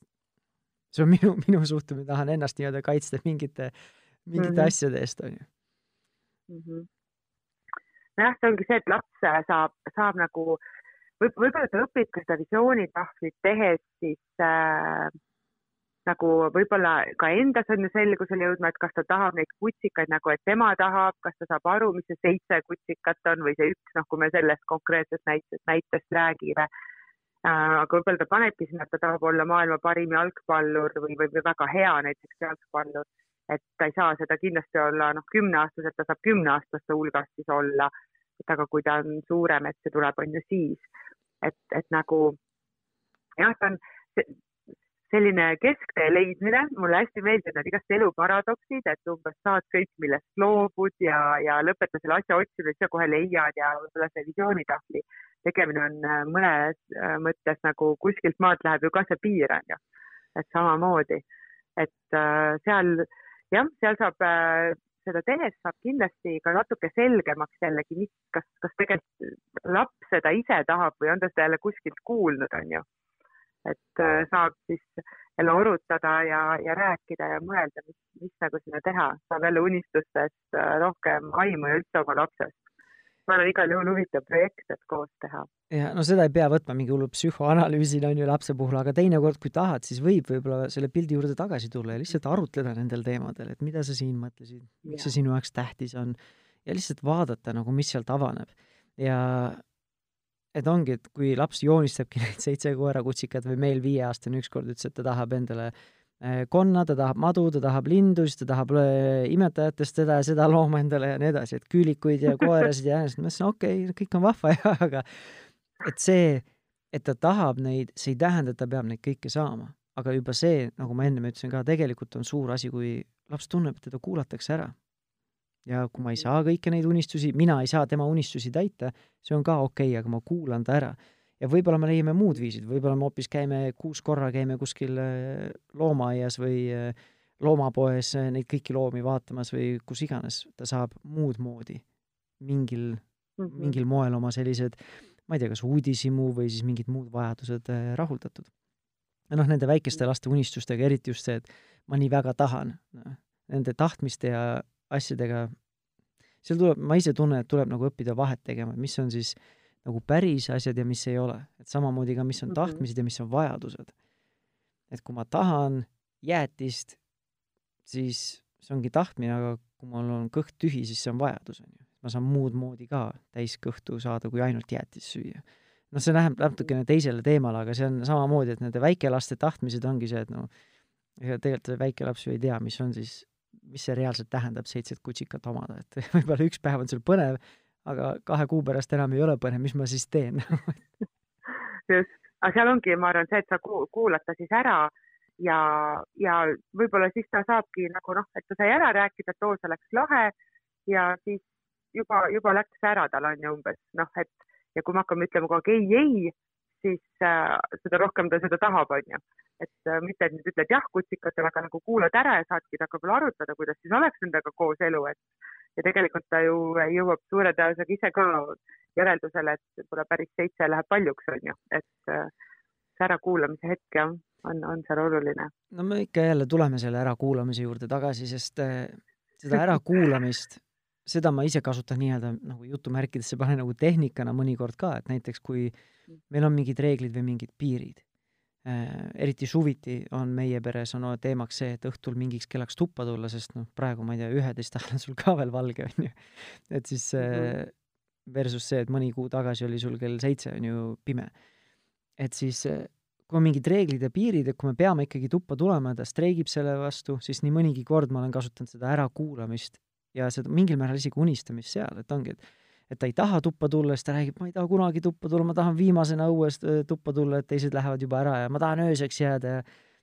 see on minu, minu suhtumine, tahan ennast nii-öelda kaitsta mingite, mingite mm -hmm. asjade eest, on ju. Mm -hmm.. nojah, see ongi see, et laps saab, saab nagu võib, võib-olla ta õpib ka seda visioonitahvlit tehes siis äh, nagu võib-olla ka endas on ju selgusele jõudma, et kas ta tahab neid kutsikaid nagu, et tema tahab, kas ta saab aru, mis see seitse kutsikat on või see üks, noh, kui me sellest konkreetsest näitest, näitest räägime äh,. aga võib-olla ta panebki sinna, et ta tahab olla maailma parim jalgpallur või, või, või väga hea näiteks jalgpallur. et ta ei saa seda kindlasti olla, noh, kümneaastaselt ta saab kümneaastaste hulgas siis olla. et aga kui ta on suurem, et see tuleb, on ju siis, et, et nagu jah, ta on selline kesktee leidmine, mulle hästi meeldivad need igast elu paradoksid, et umbes saad kõik, millest loobud ja, ja lõpeta selle asja otsimine, siis sa kohe leiad ja võib-olla see visioonitahvli tegemine on äh, mõnes äh, mõttes nagu kuskilt maalt läheb ju ka see piir on ju, et samamoodi, et äh, seal jah, seal saab seda tehes saab kindlasti ka natuke selgemaks jällegi, mis, kas, kas tegelikult laps seda ise tahab või on ta seda jälle kuskilt kuulnud, on ju et äh, saab siis jälle arutada ja, ja rääkida ja mõelda, mis, mis nagu sinna teha, saab jälle unistustest äh, rohkem aimu ja üldse oma lapsest. ma arvan, igal juhul huvitav projekt, et koos teha. ja no seda ei pea võtma mingi hullu psühhoanalüüsina on ju lapse puhul, aga teinekord, kui tahad, siis võib võib-olla selle pildi juurde tagasi tulla ja lihtsalt arutleda nendel teemadel, et mida sa siin mõtlesid, miks see sinu jaoks tähtis on ja lihtsalt vaadata nagu, mis sealt avaneb. ja et ongi, et kui laps joonistabki neid seitse koerakutsikat või meil viieaastane ükskord ütles, et ta tahab endale äh, konna, ta tahab madu, ta tahab lindu, siis ta tahab äh, imetajatest seda ja seda looma endale ja nii edasi, et küülikuid ja koerasid ja äänes, ma mõtlesin, okei okay,, kõik on vahva ja aga et see, et ta tahab neid, see ei tähenda, et ta peab neid kõike saama. aga juba see, nagu ma ennem ütlesin ka, tegelikult on suur asi, kui laps tunneb, et teda kuulatakse ära ja kui ma ei saa kõiki neid unistusi, mina ei saa tema unistusi täita, see on ka okei okay,, aga ma kuulan ta ära. ja võib-olla me leiame muud viisid, võib-olla me hoopis käime kuus korra, käime kuskil äh, loomaaias või äh, loomapoes äh, neid kõiki loomi vaatamas või kus iganes, ta saab muud moodi mingil mm, -hmm. mingil moel oma sellised, ma ei tea, kas uudishimu või siis mingid muud vajadused rahuldatud. ja noh, nende väikeste laste unistustega eriti just see, et ma nii väga tahan, noh, nende tahtmiste ja asjadega, seal tuleb, ma ise tunnen, et tuleb nagu õppida vahet tegema, et mis on siis nagu päris asjad ja mis ei ole. et samamoodi ka, mis on mhm. tahtmised ja mis on vajadused. et kui ma tahan jäätist, siis see ongi tahtmine, aga kui mul on kõht tühi, siis see on vajadus, on ju. ma saan muud moodi ka täis kõhtu saada, kui ainult jäätist süüa. noh, see läheb natukene teisele teemale, aga see on samamoodi, et nende väikelaste tahtmised ongi see, et noh, ega tegelikult väike laps ju ei tea, mis on siis, mis see reaalselt tähendab, seitset kutsikat omada, et võib-olla üks päev on sul põnev, aga kahe kuu pärast enam ei ole põnev, mis ma siis teen? Just, aga seal ongi, ma arvan, see, et sa kuulad ta siis ära ja, ja võib-olla siis ta saabki nagu noh, et ta sai ära rääkida, et oo, see läks lahe ja siis juba, juba läks ära tal on ju umbes noh, et ja kui me hakkame ütlema kogu aeg ei, ei, siis äh, seda rohkem ta seda tahab, on ju. et äh, mitte, et nüüd ütled jah kutsikatele, aga nagu kuulad ära ja saadki temaga võib-olla arutada, kuidas siis oleks nendega koos elu, et ja tegelikult ta ju jõuab suure tõenäosusega ise ka järeldusele, et võib-olla päris seitse läheb paljuks, on ju, et äh, see ärakuulamise hetk jah, on, on seal oluline. no me ikka jälle tuleme selle ärakuulamise juurde tagasi, sest äh, seda ärakuulamist seda ma ise kasutan nii-öelda nagu jutumärkidesse panen nagu tehnikana mõnikord ka, et näiteks kui meil on mingid reeglid või mingid piirid äh,, eriti suviti on meie peres on teemaks see, et õhtul mingiks kellaks tuppa tulla, sest noh, praegu ma ei tea, üheteist ajal on sul ka veel valge, on ju. et siis äh, versus see, et mõni kuu tagasi oli sul kell seitse, on ju, pime. et siis äh, kui on mingid reeglid ja piirid, et kui me peame ikkagi tuppa tulema ja ta streigib selle vastu, siis nii mõnigi kord ma olen kasutanud seda ärakuulamist ja seda mingil määral isegi unistamist seal, et ongi, et et ta ei taha tuppa tulla, siis ta räägib, ma ei taha kunagi tuppa tulla, ma tahan viimasena õues tuppa tulla, et teised lähevad juba ära ja ma tahan ööseks jääda ja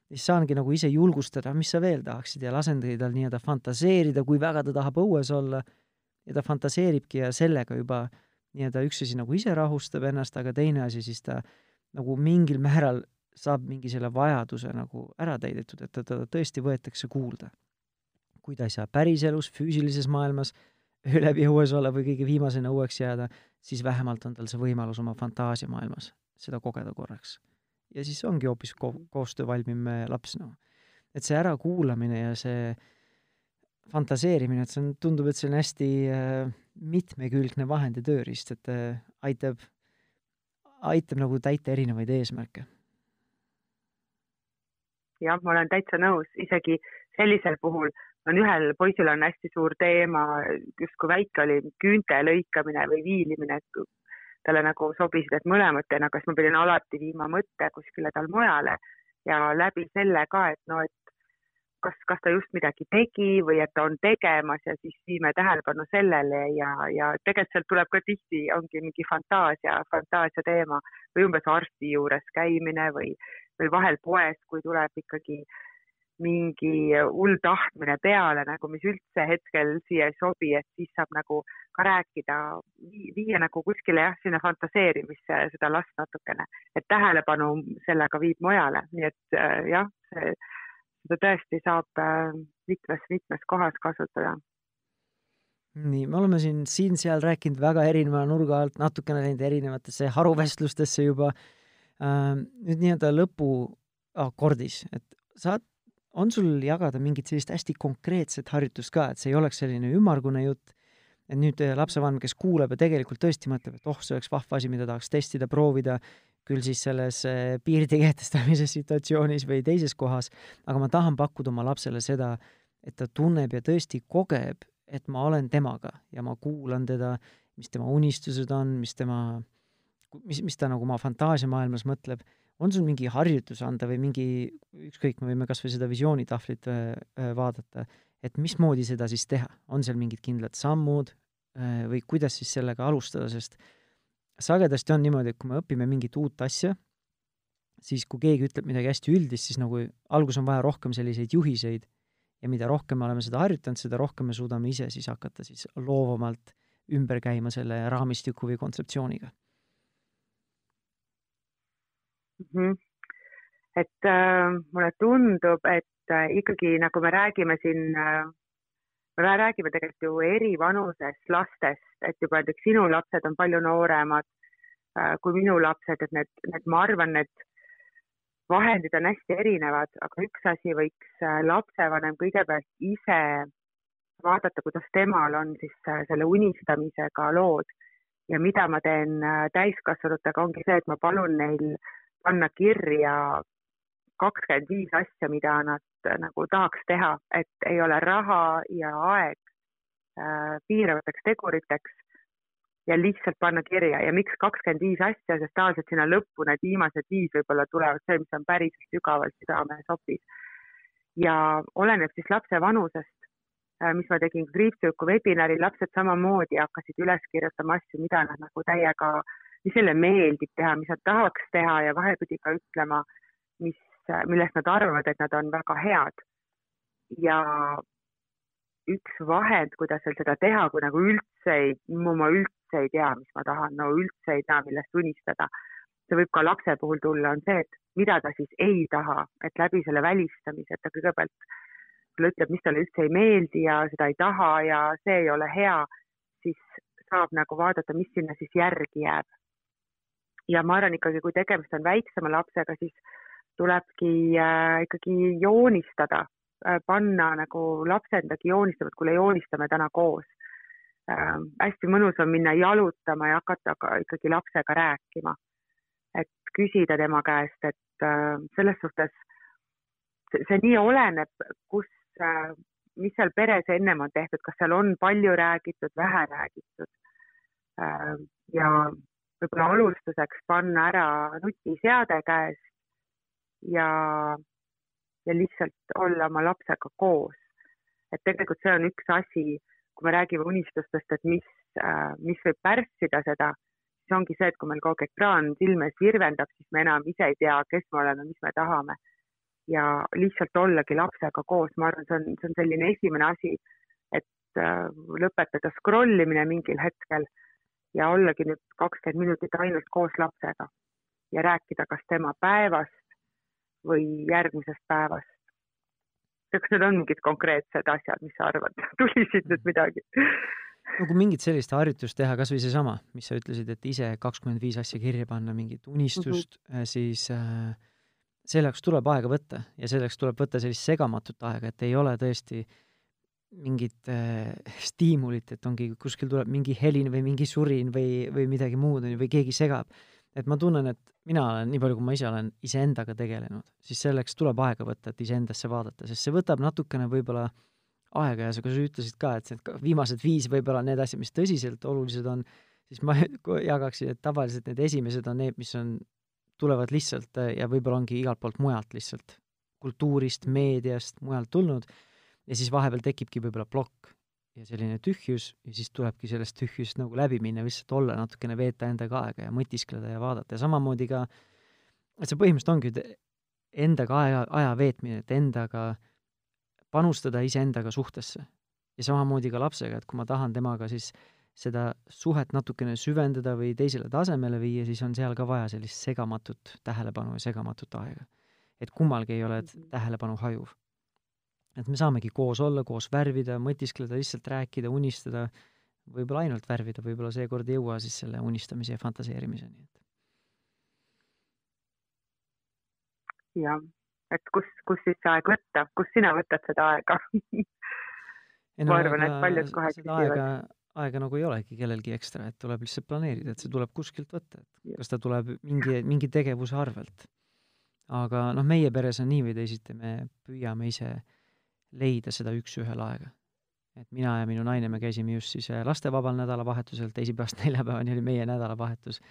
siis saangi nagu ise julgustada, mis sa veel tahaksid? ja lasengi tal nii-öelda fantaseerida, kui väga ta tahab õues olla. Ja ta fantaseeribki ja sellega juba nii-öelda üks asi nagu ise rahustab ennast, aga teine asi siis ta nagu mingil määral saab mingi selle vajaduse nagu ära täidetud, et teda tõesti võetakse kuulda kui ta ei saa päriselus, füüsilises maailmas läbi õues olla või kõige viimasena õueks jääda, siis vähemalt on tal see võimalus oma fantaasiamaailmas seda kogeda korraks. ja siis ongi hoopis ko-, koostöövalmim laps, noh. et see ärakuulamine ja see fantaseerimine, et see on, tundub, et see on hästi äh, mitmekülgne vahend ja tööriist, et äh, aitab, aitab nagu täita erinevaid eesmärke. jah, ma olen täitsa nõus, isegi sellisel puhul on ühel poisil on hästi suur teema, just kui väike oli, küünte lõikamine või viilimine, et talle nagu sobisid need mõlemad teena, kas ma pidin alati viima mõtte kuskile tal mujale ja läbi selle ka, et no, et kas, kas ta just midagi tegi või et ta on tegemas ja siis viime tähelepanu sellele ja, ja tegelikult sealt tuleb ka tihti, ongi mingi fantaasia, fantaasia teema või umbes arsti juures käimine või, või vahel poes, kui tuleb ikkagi äh, mingi hull tahtmine peale nagu, mis üldse hetkel siia ei sobi, et siis saab nagu ka rääkida, viia nagu kuskile jah, sinna fantaseerimisse seda last natukene, et tähelepanu sellega viib mujale, nii et äh, jah, see, seda tõesti saab äh, mitmes-mitmes kohas kasutada. Nii, me oleme siin siin-seal rääkinud väga erineva nurga alt, natukene läinud erinevatesse haruvestlustesse juba. Äh,. nüüd nii-öelda lõpuakordis, et saad on sul jagada mingit sellist hästi konkreetset harjutust ka, et see ei oleks selline ümmargune jutt, et nüüd äh, lapsevanem, kes kuuleb ja tegelikult tõesti mõtleb, et oh, see oleks vahva asi, mida tahaks testida, proovida, küll siis selles äh, piiride kehtestamise situatsioonis või teises kohas, aga ma tahan pakkuda oma lapsele seda, et ta tunneb ja tõesti kogeb, et ma olen temaga ja ma kuulan teda, mis tema unistused on, mis tema, mis, mis ta nagu oma fantaasiamaailmas mõtleb on sul mingi harjutus anda või mingi, ükskõik, me võime kas või seda visioonitahvlit äh, äh, vaadata, et mismoodi seda siis teha, on seal mingid kindlad sammud äh, või kuidas siis sellega alustada, sest sagedasti on niimoodi, et kui me õpime mingit uut asja, siis kui keegi ütleb midagi hästi üldist, siis nagu alguses on vaja rohkem selliseid juhiseid. Ja mida rohkem me oleme seda harjutanud, seda rohkem me suudame ise siis hakata siis loovamalt ümber käima selle raamistiku või kontseptsiooniga mm. -hmm. et äh, mulle tundub, et äh, ikkagi nagu me räägime siin äh,, me räägime tegelikult ju eri vanuses lastest, et juba näiteks sinu lapsed on palju nooremad äh, kui minu lapsed, et need, need, ma arvan, need vahendid on hästi erinevad, aga üks asi võiks äh, lapsevanem kõigepealt ise vaadata, kuidas temal on siis äh, selle unistamisega lood ja mida ma teen äh, täiskasvanutega, ongi see, et ma palun neil panna kirja kakskümmend viis asja, mida nad äh, nagu tahaks teha, et ei ole raha ja aeg äh, piiravateks teguriteks ja lihtsalt panna kirja. Ja miks kakskümmend viis asja, sest tavaliselt sinna lõppu need viimased viis võib-olla tulevad. See, mis on päris sügavalt südamesopis. ja oleneb siis lapse vanusest, äh, mis ma tegin. Kriipsüüku webinaril, lapsed samamoodi hakkasid üles kirjutama asju, mida nad nagu täiega, mis neile meeldib teha, mis nad tahaks teha ja vahepidi ka ütlema, mis millest nad arvavad, et nad on väga head. ja üks vahend, kuidas veel seda teha, kui nagu üldse ei, ma üldse ei tea, mis ma tahan, no üldse ei tea, millest unistada. see võib ka lapse puhul tulla, on see, et mida ta siis ei taha, et läbi selle välistamise, et ta kõigepealt sulle ütleb, mis talle üldse ei meeldi ja seda ei taha ja see ei ole hea, siis saab nagu vaadata, mis sinna siis järgi jääb. Ja ma arvan ikkagi, kui tegemist on väiksema lapsega, siis tulebki äh, ikkagi joonistada äh,, panna nagu lapsendagi joonistama, et kuule, joonistame täna koos äh,. hästi mõnus on minna jalutama ja hakata ka ikkagi lapsega rääkima. et küsida tema käest, et äh, selles suhtes see, see nii oleneb, kus äh,, mis seal peres ennem on tehtud, kas seal on palju räägitud, vähe räägitud äh,. ja võib-olla alustuseks panna ära nutiseade käes ja, ja lihtsalt olla oma lapsega koos. et tegelikult see on üks asi, kui me räägime unistustest, et mis, äh, mis võib pärssida seda, siis ongi see, et kui meil kogu aeg ekraan silme ees virvendab, siis me enam ise ei tea, kes me oleme, mis me tahame. ja lihtsalt ollagi lapsega koos, ma arvan, see on, see on selline esimene asi, et äh, lõpetada scroll imine mingil hetkel ja ollagi nüüd kakskümmend minutit ainult koos lapsega ja rääkida kas tema päevast, või järgmisest päevast. kas need on mingid konkreetsed asjad, mis sa arvad, tulisid nüüd midagi? no kui mingit sellist harjutust teha, kasvõi seesama, mis sa ütlesid, et ise kakskümmend viis asja kirja panna, mingit unistust mm, -hmm. siis äh, selleks tuleb aega võtta ja selleks tuleb võtta sellist segamatut aega, et ei ole tõesti mingit äh, stiimulit, et ongi kuskil tuleb mingi helin või mingi surin või, või midagi muud või keegi segab. Et ma tunnen, et mina olen, nii palju kui ma ise olen iseendaga tegelenud, siis selleks tuleb aega võtta, et iseendasse vaadata, sest see võtab natukene võib-olla aega. Ja sa, kui sa ütlesid ka, et need viimased viis võib-olla need asjad, mis tõsiselt olulised on, siis ma jagaksin, et tavaliselt need esimesed on need, mis on, tulevad lihtsalt ja võib-olla ongi igalt poolt mujalt lihtsalt, kultuurist, meediast, mujalt tulnud, ja siis vahepeal tekibki võib-olla plokk ja selline tühjus ja siis tulebki sellest tühjusest nagu läbi minna, lihtsalt olla natukene, veeta endaga aega ja mõtiskleda ja vaadata ja samamoodi ka, et see põhimõtteliselt ongi endaga aja, aja veetmine, et endaga panustada iseendaga suhtesse. ja samamoodi ka lapsega, et kui ma tahan temaga siis seda suhet natukene süvendada või teisele tasemele viia, siis on seal ka vaja sellist segamatut tähelepanu ja segamatut aega. et kummalgi ei ole tähelepanu hajuv et me saamegi koos olla, koos värvida, mõtiskleda, lihtsalt rääkida, unistada, võib-olla ainult värvida, võib-olla seekord ei jõua siis selle unistamise ja fantaseerimiseni, et. jah, et kus, kus siis see aeg võtta, kus sina võtad seda aega ma arvan, et paljud kohe küsivad. aega nagu ei olegi kellelgi ekstra, et tuleb lihtsalt planeerida, et see tuleb kuskilt võtta, et kas ta tuleb mingi, mingi tegevuse arvelt. aga noh, meie peres on nii või teisiti, me püüame ise äh, leida seda üks-ühele aega. et mina ja minu naine, me käisime just siis äh, lastevabal nädalavahetusel, teisipäevast neljapäevani oli meie nädalavahetus,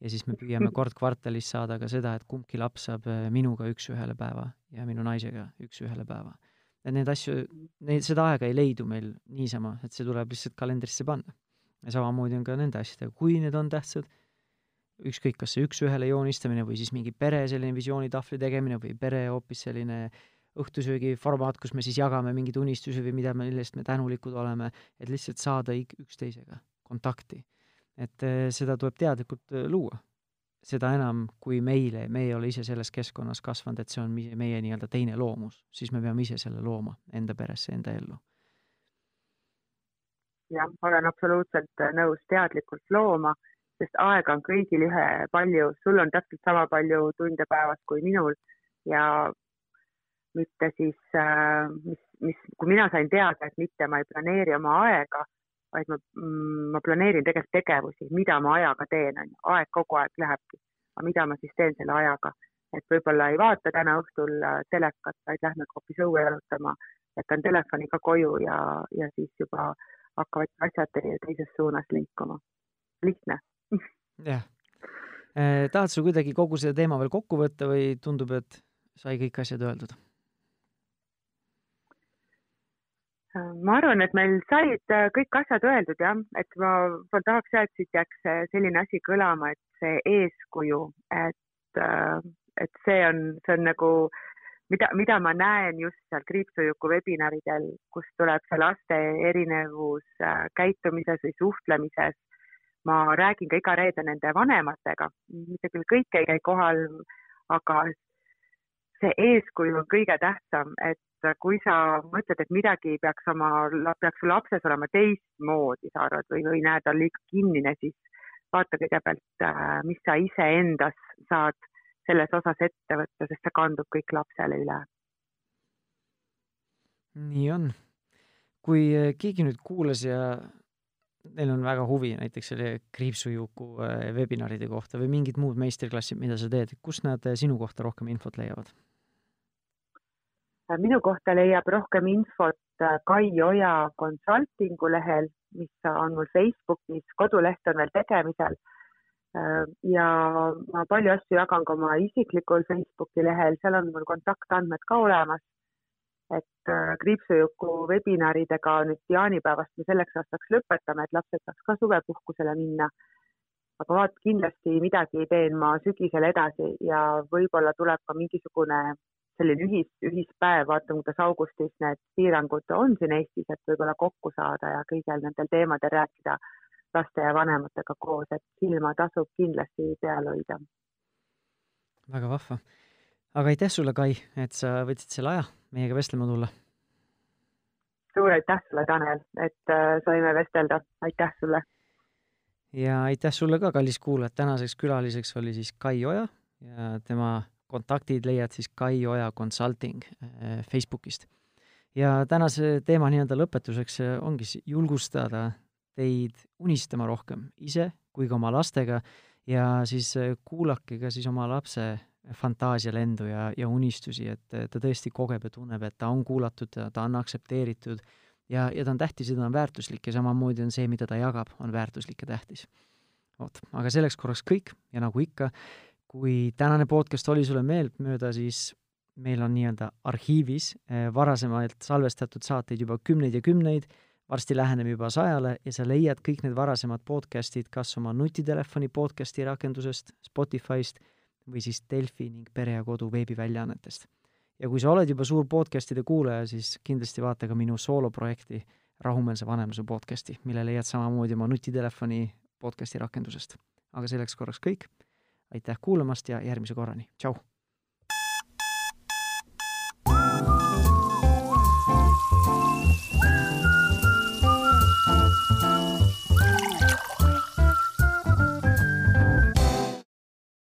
ja siis me püüame kord kvartalis saada ka seda, et kumbki laps saab äh, minuga üks-ühele päeva ja minu naisega üks-ühele päeva. et neid asju, neid, seda aega ei leidu meil niisama, et see tuleb lihtsalt kalendrisse panna. ja samamoodi on ka nende asjadega, kui need on tähtsad, ükskõik, kas see üks-ühele joonistamine või siis mingi pere selline visioonitahvli tegemine või pere hoopis selline äh, õhtusöögi formaat, kus me siis jagame mingeid unistusi või mida me, millest me tänulikud oleme, et lihtsalt saada üksteisega kontakti. et eh, seda tuleb teadlikult eh, luua. seda enam, kui meile, me ei ole ise selles keskkonnas kasvanud, et see on meie, meie nii-öelda teine loomus, siis me peame ise selle looma enda peresse, enda ellu. jah, olen absoluutselt nõus teadlikult looma, sest aega on kõigil ühe palju, sul on täpselt sama palju tunde päevas kui minul ja mitte siis, äh, mis, mis, kui mina sain teada, et mitte ma ei planeeri oma aega, vaid ma, mm, ma planeerin tegelikult tegevusi, mida ma ajaga teen, on ju, aeg kogu aeg lähebki. aga mida ma siis teen selle ajaga, et võib-olla ei vaata täna õhtul äh, telekat, vaid lähme hoopis õue jalutama, jätan telefoni ka koju ja, ja siis juba hakkavad asjad teises suunas liikuma. lihtne. jah eh,. tahad sa kuidagi kogu selle teema veel kokku võtta või tundub, et sai kõik asjad öeldud? Ma arvan, et meil said äh, kõik asjad öeldud jah, et ma, ma tahaks jah, et siit jääks äh, selline asi kõlama, et see eeskuju, et, äh, et see on, see on nagu, mida, mida ma näen just seal kriipsujuku webinaridel, kus tuleb see laste erinevus käitumises või suhtlemises. ma räägin ka iga reede nende vanematega, mitte küll kõik ei käi kohal, aga see eeskuju on kõige tähtsam, et kui sa mõtled, et midagi peaks oma, peaks su lapses olema teistmoodi, sa arvad, või, või näed, on liiga kinnine, siis vaata kõigepealt, äh, mis sa iseendas saad selles osas ette võtta, sest see kandub kõik lapsele üle. nii on. kui äh, keegi nüüd kuulas ja neil on väga huvi näiteks selle kriipsujuku äh, webinaride kohta või mingid muud meistriklassid, mida sa teed, kust nad sinu kohta rohkem infot leiavad? Minu kohta leiab rohkem infot äh, Kai Oja Consultingu lehel, mis on mul Facebookis, koduleht on veel tegemisel. Äh, ja ma palju asju jagan ka oma isiklikul Facebooki lehel, seal on mul kontaktandmed ka olemas. et äh, kriipsujuku webinaridega nüüd jaanipäevast me selleks aastaks lõpetame, et lapsed saaks ka suvepuhkusele minna aga vaat kindlasti midagi teen ma sügisel edasi ja võib-olla tuleb ka mingisugune selline ühis, ühispäev, vaatame, kuidas augustis need piirangud on siin Eestis, et võib-olla kokku saada ja kõigil nendel teemadel rääkida laste ja vanematega koos, et silma tasub kindlasti peal hoida. väga vahva. aga aitäh sulle, Kai, et sa võtsid selle aja meiega vestlema tulla. suur aitäh sulle, Tanel, et äh, saime vestelda, aitäh sulle. ja aitäh sulle ka, kallis kuulaja, tänaseks külaliseks oli siis Kai Oja ja tema kontaktid leiad siis Kai Oja Consulting äh, Facebookist. ja tänase teema nii-öelda lõpetuseks äh, ongi julgustada teid unistama rohkem ise kui ka oma lastega ja siis äh, kuulake ka siis oma lapse fantaasialendu ja, ja unistusi, et ta tõesti kogeb ja tunneb, et ta on kuulatud, ta on aktsepteeritud ja, ja ta on tähtis ja ta on väärtuslik ja samamoodi on see, mida ta jagab, on väärtuslik ja tähtis. vot, aga selleks korraks kõik ja nagu ikka, kui tänane podcast oli sulle meeltmööda, siis meil on nii-öelda arhiivis eh, varasemalt salvestatud saateid juba kümneid ja kümneid, varsti läheneb juba sajale ja sa leiad kõik need varasemad podcastid kas oma nutitelefoni podcasti rakendusest, Spotify'st või siis Delfi ning Pere ja Kodu veebiväljaannetest. ja kui sa oled juba suur podcastide kuulaja, siis kindlasti vaata ka minu sooloprojekti Rahumeelse vanemluse podcasti, mille leiad samamoodi oma nutitelefoni podcasti rakendusest. aga selleks korraks kõik aitäh kuulamast ja järgmise korrani, tšau!